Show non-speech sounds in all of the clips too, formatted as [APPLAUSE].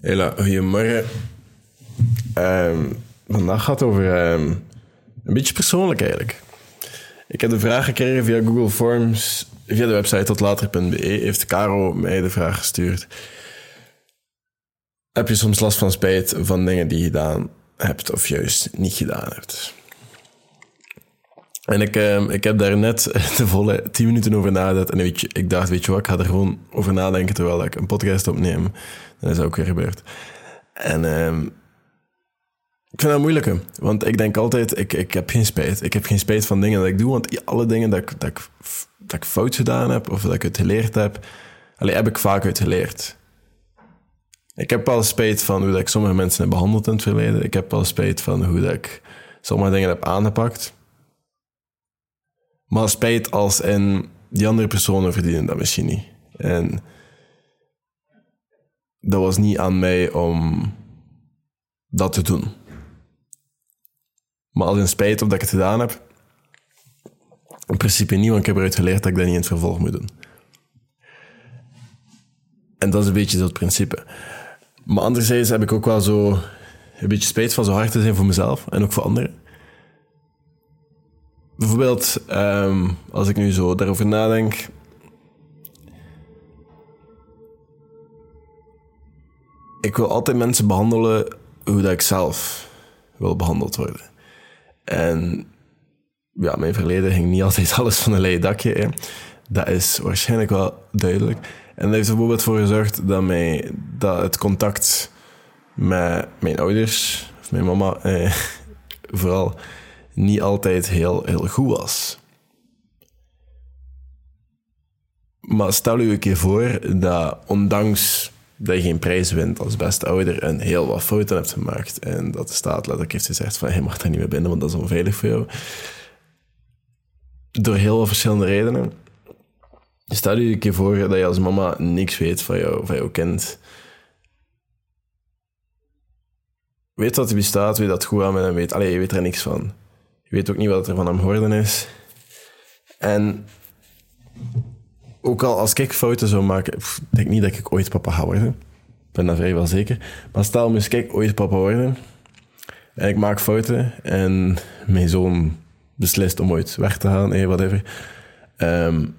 Hela, goedemorgen. Ehm, vandaag gaat het over ehm, een beetje persoonlijk eigenlijk. Ik heb de vraag gekregen via Google Forms, via de website totlater.be. Heeft Caro mij de vraag gestuurd. Heb je soms last van spijt van dingen die je gedaan hebt of juist niet gedaan hebt? En ik, ehm, ik heb daar net [LAUGHS] de volle 10 minuten over nagedacht. En weet je, ik dacht, weet je wat, ik ga er gewoon over nadenken terwijl ik een podcast opneem. Dat is ook weer gebeurd. En ehm, ik vind dat moeilijk, want ik denk altijd, ik, ik heb geen spijt. Ik heb geen spijt van dingen dat ik doe, want alle dingen dat ik, dat ik, dat ik fout gedaan heb of dat ik het geleerd heb, alleen heb ik vaak uit geleerd. Ik heb wel spijt van hoe dat ik sommige mensen heb behandeld in het verleden. Ik heb wel spijt van hoe dat ik sommige dingen heb aangepakt. Maar spijt als in die andere personen verdienen dat misschien niet. En dat was niet aan mij om dat te doen. Maar als een spijt of dat ik het gedaan heb, in principe niet, want ik heb eruit geleerd dat ik dat niet in het vervolg moet doen. En dat is een beetje dat principe. Maar anderzijds heb ik ook wel zo een beetje spijt van zo hard te zijn voor mezelf en ook voor anderen. Bijvoorbeeld, um, als ik nu zo daarover nadenk. Ik wil altijd mensen behandelen hoe dat ik zelf wil behandeld worden. En ja, mijn verleden ging niet altijd [LAUGHS] alles van een leien dakje. Dat is waarschijnlijk wel duidelijk. En dat heeft er bijvoorbeeld voor gezorgd dat, mij, dat het contact met mijn ouders, of mijn mama, eh, [LAUGHS] vooral niet altijd heel, heel goed was. Maar stel u een keer voor dat ondanks dat je geen prijs wint als beste ouder en heel wat fouten hebt gemaakt en dat de staat letterlijk heeft gezegd van je mag daar niet meer binnen, want dat is onveilig voor jou. Door heel veel verschillende redenen. Stel je een keer voor dat je als mama niks weet van, jou, van jouw kind. Weet dat hij bestaat, weet dat goed aan en weet, allee, je weet er niks van. Je weet ook niet wat er van hem geworden is. En ook al als ik fouten zou maken, ik denk niet dat ik ooit papa ga worden. Ik ben daar vrij wel zeker. Maar stel, moest ik ooit papa worden en ik maak fouten en mijn zoon beslist om ooit weg te gaan, hey, whatever. Um,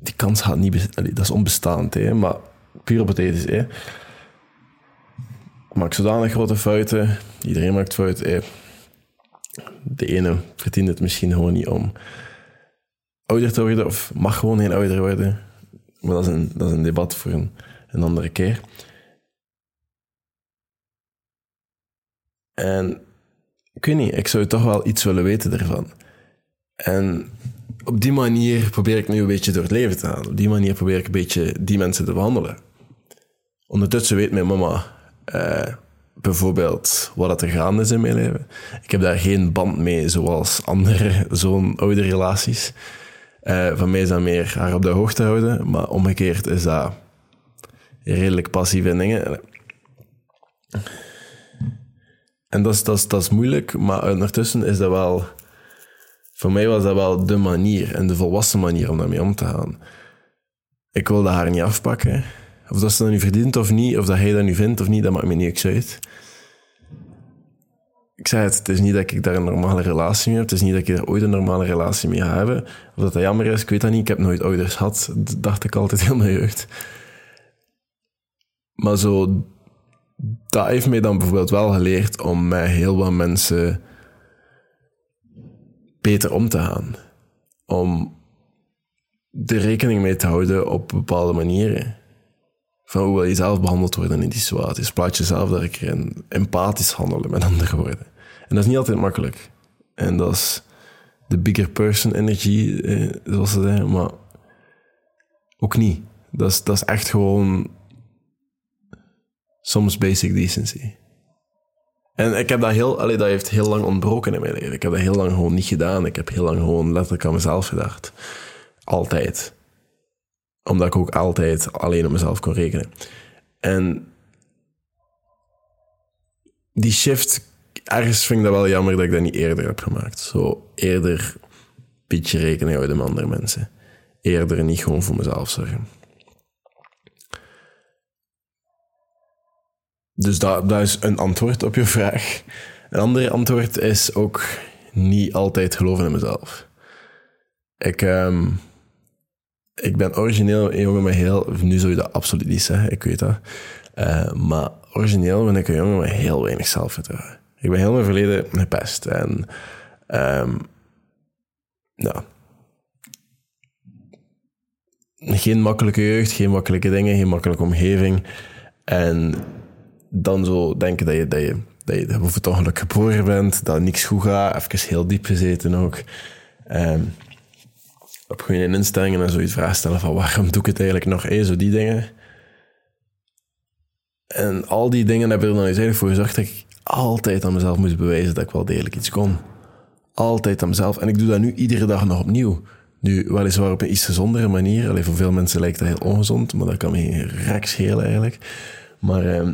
die kans gaat niet... dat is onbestaand, maar puur hypothetisch. Hè. Ik maak zodanig grote fouten, iedereen maakt fouten. De ene verdient het misschien gewoon niet om ouder te worden, of mag gewoon geen ouder worden. Maar dat is een, dat is een debat voor een, een andere keer. En ik weet niet, ik zou toch wel iets willen weten ervan. En op die manier probeer ik nu een beetje door het leven te gaan. Op die manier probeer ik een beetje die mensen te behandelen. Ondertussen weet mijn mama uh, bijvoorbeeld wat er gaande is in mijn leven. Ik heb daar geen band mee, zoals andere [LAUGHS] zo'n oude relaties. Uh, van mij is dat meer haar op de hoogte houden, maar omgekeerd is dat redelijk passieve dingen. En dat is, dat, is, dat is moeilijk, maar ondertussen is dat wel... Voor mij was dat wel de manier en de volwassen manier om daarmee om te gaan. Ik wilde haar niet afpakken. Of dat ze dat nu verdient of niet, of dat hij dat nu vindt of niet, dat maakt me niks uit. Ik zei het, het is niet dat ik daar een normale relatie mee heb. Het is niet dat ik daar ooit een normale relatie mee ga hebben. Of dat dat jammer is, ik weet dat niet. Ik heb nooit ouders gehad. Dat dacht ik altijd heel mijn jeugd. Maar zo, dat heeft mij dan bijvoorbeeld wel geleerd om met heel wat mensen beter om te gaan. Om er rekening mee te houden op bepaalde manieren van hoe wil je zelf behandeld worden in die situaties. Plaat jezelf daar een keer in empathisch handelen met andere woorden. En dat is niet altijd makkelijk. En dat is de bigger person energy, eh, zoals ze zeggen, maar ook niet. Dat is, dat is echt gewoon soms basic decency. En ik heb dat heel, allee, dat heeft heel lang ontbroken in mijn leven. Ik heb dat heel lang gewoon niet gedaan. Ik heb heel lang gewoon letterlijk aan mezelf gedacht. Altijd omdat ik ook altijd alleen op mezelf kon rekenen. En die shift, ergens vind ik dat wel jammer dat ik dat niet eerder heb gemaakt. Zo eerder een beetje rekening houden met andere mensen. Eerder niet gewoon voor mezelf zorgen. dus dat, dat is een antwoord op je vraag. Een ander antwoord is ook niet altijd geloven in mezelf. Ik, ehm, ik ben origineel een jongen met heel... Nu zou je dat absoluut niet zeggen, ik weet dat. Uh, maar origineel ben ik een jongen met heel weinig zelfvertrouwen. Ik ben heel mijn verleden gepest. En um, geen makkelijke jeugd, geen makkelijke dingen, geen makkelijke omgeving. En dan zo denken dat je, dat je, dat je bijvoorbeeld geboren bent, dat niks goed gaat, even heel diep gezeten ook. Um, op goede instellingen en zoiets vraag stellen van waarom doe ik het eigenlijk nog? Hey, zo die dingen. En al die dingen hebben er dan eens eigenlijk voor gezorgd dat ik altijd aan mezelf moest bewijzen dat ik wel degelijk iets kon. Altijd aan mezelf. En ik doe dat nu iedere dag nog opnieuw. Nu, weliswaar op een iets gezondere manier. Alleen voor veel mensen lijkt dat heel ongezond, maar dat kan me geen rek schelen eigenlijk. Maar eh,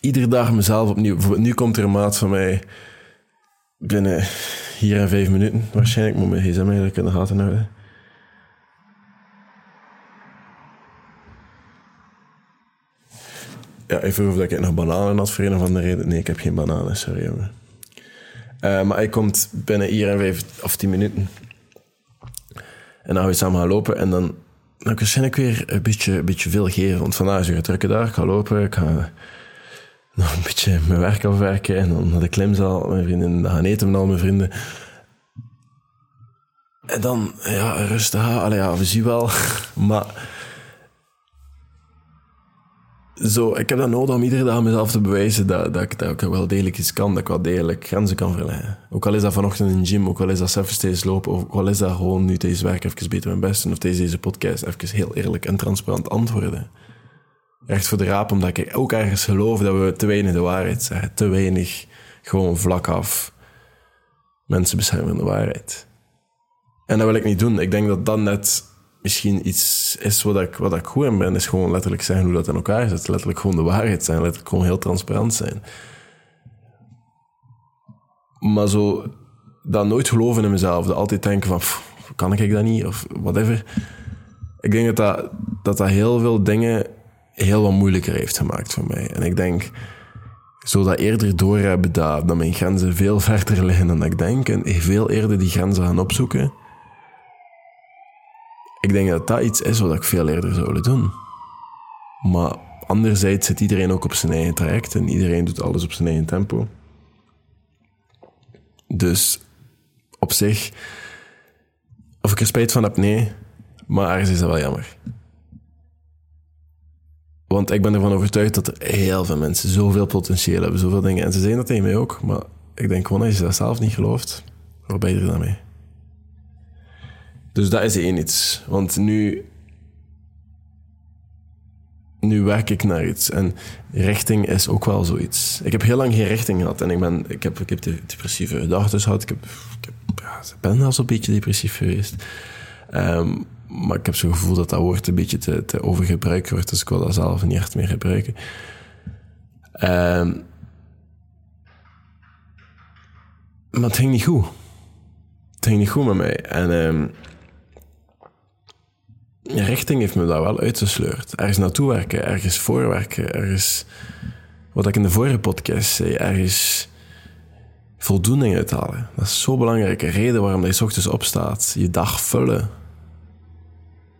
iedere dag mezelf opnieuw. Nu komt er een maat van mij binnen hier in vijf minuten. Waarschijnlijk moet mijn gsm eigenlijk in de gaten houden. Ja, ik vroeg of ik nog bananen had voor een of andere reden. Nee, ik heb geen bananen, sorry. Uh, maar hij komt binnen hier in vijf of tien minuten. En dan gaan we samen gaan lopen en dan, dan ik waarschijnlijk weer een beetje, een beetje veel geven. Want vandaag is een drukke dag. Ik ga lopen, ik ga nog een beetje mijn werk afwerken en dan naar de klimzaal, mijn vrienden, gaan eten met al mijn vrienden. En dan, ja, rustig aan. Allee, ja, we zien wel. [LAUGHS] maar zo, ik heb dat nodig om iedere dag mezelf te bewijzen dat, dat, ik, dat ik wel degelijk iets kan, dat ik wel degelijk grenzen kan verleggen. Ook al is dat vanochtend in de gym, ook al is dat zelf steeds lopen, ook al is dat gewoon nu deze werk even beter mijn best doen, of deze, deze podcast even heel eerlijk en transparant antwoorden. Echt voor de raap, omdat ik ook ergens geloof dat we te weinig de waarheid zeggen. Te weinig gewoon vlak af mensen beschermen de waarheid. En dat wil ik niet doen. Ik denk dat dat net misschien iets is wat ik, wat ik goed in ben, is gewoon letterlijk zeggen hoe dat in elkaar zit. Letterlijk gewoon de waarheid zijn, letterlijk gewoon heel transparant zijn. Maar zo, dat nooit geloven in mezelf, dat altijd denken van, kan ik dat niet, of whatever. Ik denk dat dat, dat, dat heel veel dingen heel wat moeilijker heeft gemaakt voor mij. En ik denk, zo dat eerder doorhebben dat, dat mijn grenzen veel [LAUGHS] verder liggen dan ik denk, en veel eerder die grenzen gaan opzoeken ik denk dat dat iets is wat ik veel eerder zou willen doen. Maar anderzijds zit iedereen ook op zijn eigen traject en iedereen doet alles op zijn eigen tempo. Dus op zich, of ik er spijt van heb, nee. Maar ergens is dat wel jammer. Want ik ben ervan overtuigd dat er heel veel mensen zoveel potentieel hebben, zoveel dingen. En ze zeggen dat tegen mij ook, maar ik denk gewoon als je dat zelf niet gelooft, waar ben je er dan mee? Dus dat is één iets. Want nu, nu werk ik naar iets. En richting is ook wel zoiets. Ik heb heel lang geen richting gehad. En ik, ben, ik, heb, ik heb depressieve gedachten gehad. Ik, heb, ik, heb, ja, ben wel zo'n beetje depressief geweest. Ehm, maar ik heb zo'n gevoel dat dat woord een beetje te, te overgebruikt wordt. Dus ik wil dat zelf niet echt meer gebruiken. Um, maar het ging niet goed. Het ging niet goed met mij. En um, richting heeft me daar wel uitgesleurd. Ergens naartoe werken, ergens voorwerken, ergens... Wat ik in de vorige podcast zei, ergens voldoening uithalen. Dat is zo'n belangrijke reden waarom je s ochtends opstaat. Je dag vullen.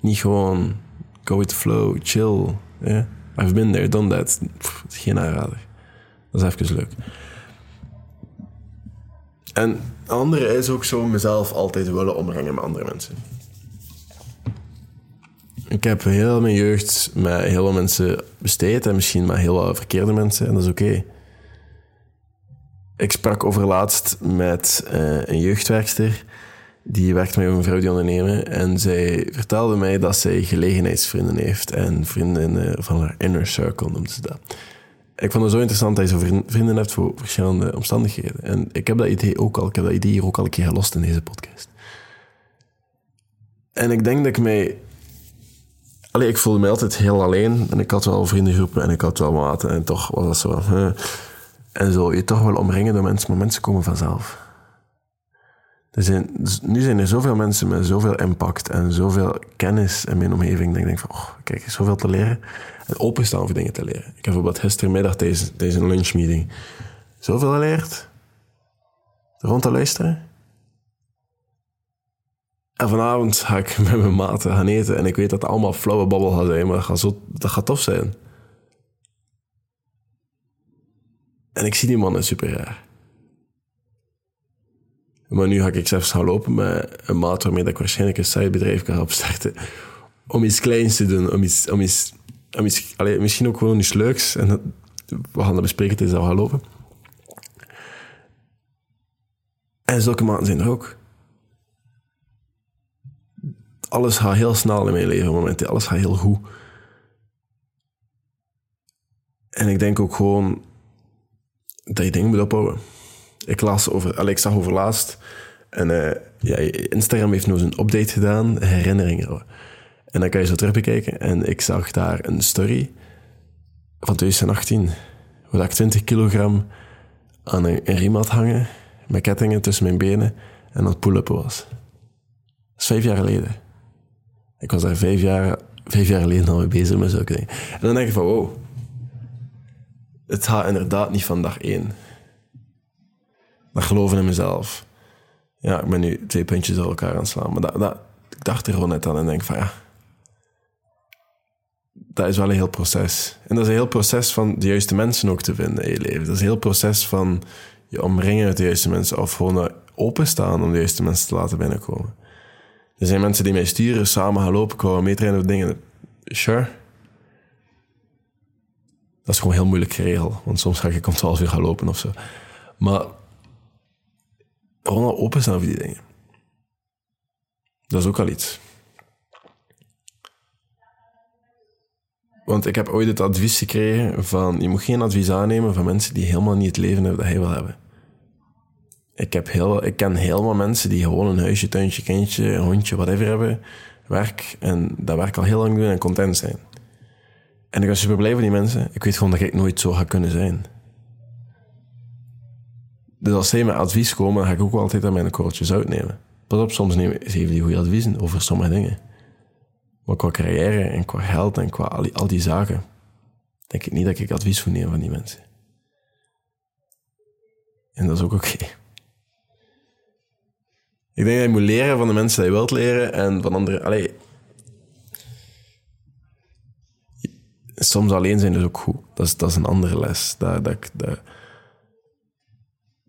Niet gewoon go with the flow, chill. Yeah. I've been there, done that. Pff, geen aanrader. Dat is even leuk. En andere is ook zo mezelf altijd willen omringen met andere mensen. Ik heb heel mijn jeugd met heel veel mensen besteed en misschien met heel wat verkeerde mensen en dat is oké. Ik sprak over laatst met uh, een jeugdwerkster die werkt met een vrouw die ondernemen en zij vertelde mij dat zij gelegenheidsvrienden heeft en vrienden van haar inner circle noemt ze dat. Ik vond het zo interessant dat je zo vrienden hebt voor verschillende omstandigheden. En ik heb dat idee ook al, ik heb dat idee hier ook al een keer gelost in deze podcast. En ik denk dat ik mij Allee, ik voelde me altijd heel alleen. En ik had wel vriendengroepen en ik had wel maten. En toch was dat zo... En zo je toch wel omringen door mensen. Maar mensen komen vanzelf. Er dus nu zijn er zoveel mensen met zoveel impact en zoveel kennis in mijn omgeving. Dat ik denk van, oh, kijk, zoveel te leren. En openstaan voor dingen te leren. Ik heb bijvoorbeeld gistermiddag deze, deze lunchmeeting zoveel geleerd. Rond te luisteren. En vanavond ga ik [LAUGHS] met mijn maten gaan eten. En ik weet dat het allemaal flauwe babbel gaat zijn, maar dat gaat, zo, dat gaat tof zijn. En ik zie die mannen super raar. Maar nu ga ik zelfs gaan lopen met een maat waarmee ik waarschijnlijk een sidebedrijf kan opstarten. Om iets kleins te doen, om iets, om iets, om iets misschien ook gewoon iets leuks. En we gaan dat bespreken tijdens dat we gaan lopen. En zulke maten zijn er ook. Alles gaat heel snel in mijn leven momenteel. Alles gaat heel goed. En ik denk ook gewoon dat je dingen moet ophouden. Ik, las over, ik zag over laatst, en uh, ja, Instagram heeft nog een update gedaan, herinneringen. En dan kan je zo terugbekijken. En ik zag daar een story van 2018, waar ik 20 kilogram aan een, riem had hangen, met kettingen tussen mijn benen, en dat pull-uppen was. Dat is vijf jaar geleden. Ik was daar vijf jaar, vijf jaar geleden al mee bezig met zulke dingen. En dan denk ik van, wow, het gaat inderdaad niet van dag één. Dat geloven in mezelf. Ja, ik ben nu twee puntjes door elkaar aan het slaan. Maar dat, dat, ik dacht er gewoon net aan en denk van ja, dat is wel een heel proces. En dat is een heel proces van de juiste mensen ook te vinden in je leven. Dat is een heel proces van je omringen met de juiste mensen of gewoon openstaan om de juiste mensen te laten binnenkomen. Er zijn mensen die mij sturen, samen gaan lopen, ik meetrainen of dingen. Sure. Dat is gewoon heel moeilijk geregeld, want soms ga ik om 12 uur gaan lopen of zo. Maar gewoon openstaan voor die dingen. Dat is ook al iets. Want ik heb ooit het advies gekregen van je moet geen advies aannemen van mensen die helemaal niet het leven hebben dat hij wil hebben. Ik, heb heel, ik ken helemaal mensen die gewoon een huisje, tuintje, kindje, een hondje, whatever hebben, werk en dat werk al heel lang doen en content zijn. En ik was super blij voor die mensen. Ik weet gewoon dat ik nooit zo ga kunnen zijn. Dus als zij met advies komen, ga ik ook altijd aan mijn korreltjes uitnemen. Pas op, soms nemen ze even die goede adviezen over sommige dingen. Maar qua carrière en qua geld en qua al die, al die zaken, denk ik niet dat ik advies voor neem van die mensen. En dat is ook oké. Ik denk dat je moet leren van de mensen die je wilt leren en van anderen. Allee, soms alleen zijn is ook goed. Dat is, dat is een andere les. Dat, dat, dat,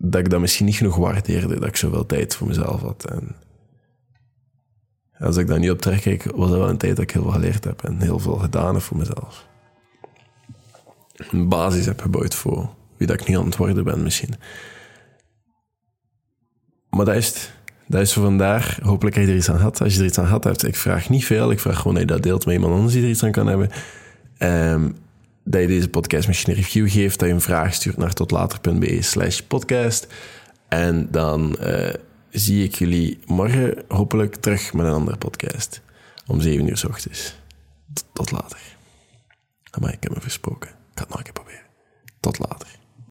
dat ik dat misschien niet genoeg waardeerde, dat ik zoveel tijd voor mezelf had. En als ik daar nu op terugkijk, was dat wel een tijd dat ik heel veel geleerd heb en heel veel gedaan heb voor mezelf. Een basis heb gebouwd voor wie dat ik niet aan het worden ben misschien. Maar dat is het. Dat is voor vandaag. Hopelijk heb je er iets aan gehad. Als je er iets aan gehad hebt, ik vraag niet veel. Ik vraag gewoon dat dat deelt met iemand anders die er iets aan kan hebben. Um, dat je deze podcast misschien een review geeft, dat je een vraag stuurt naar totlater.be slash podcast. En dan uh, zie ik jullie morgen hopelijk terug met een andere podcast. Om 7 uur s ochtends. Tot later. Maar ik heb me versproken. Ik ga het nog een keer proberen. Tot later.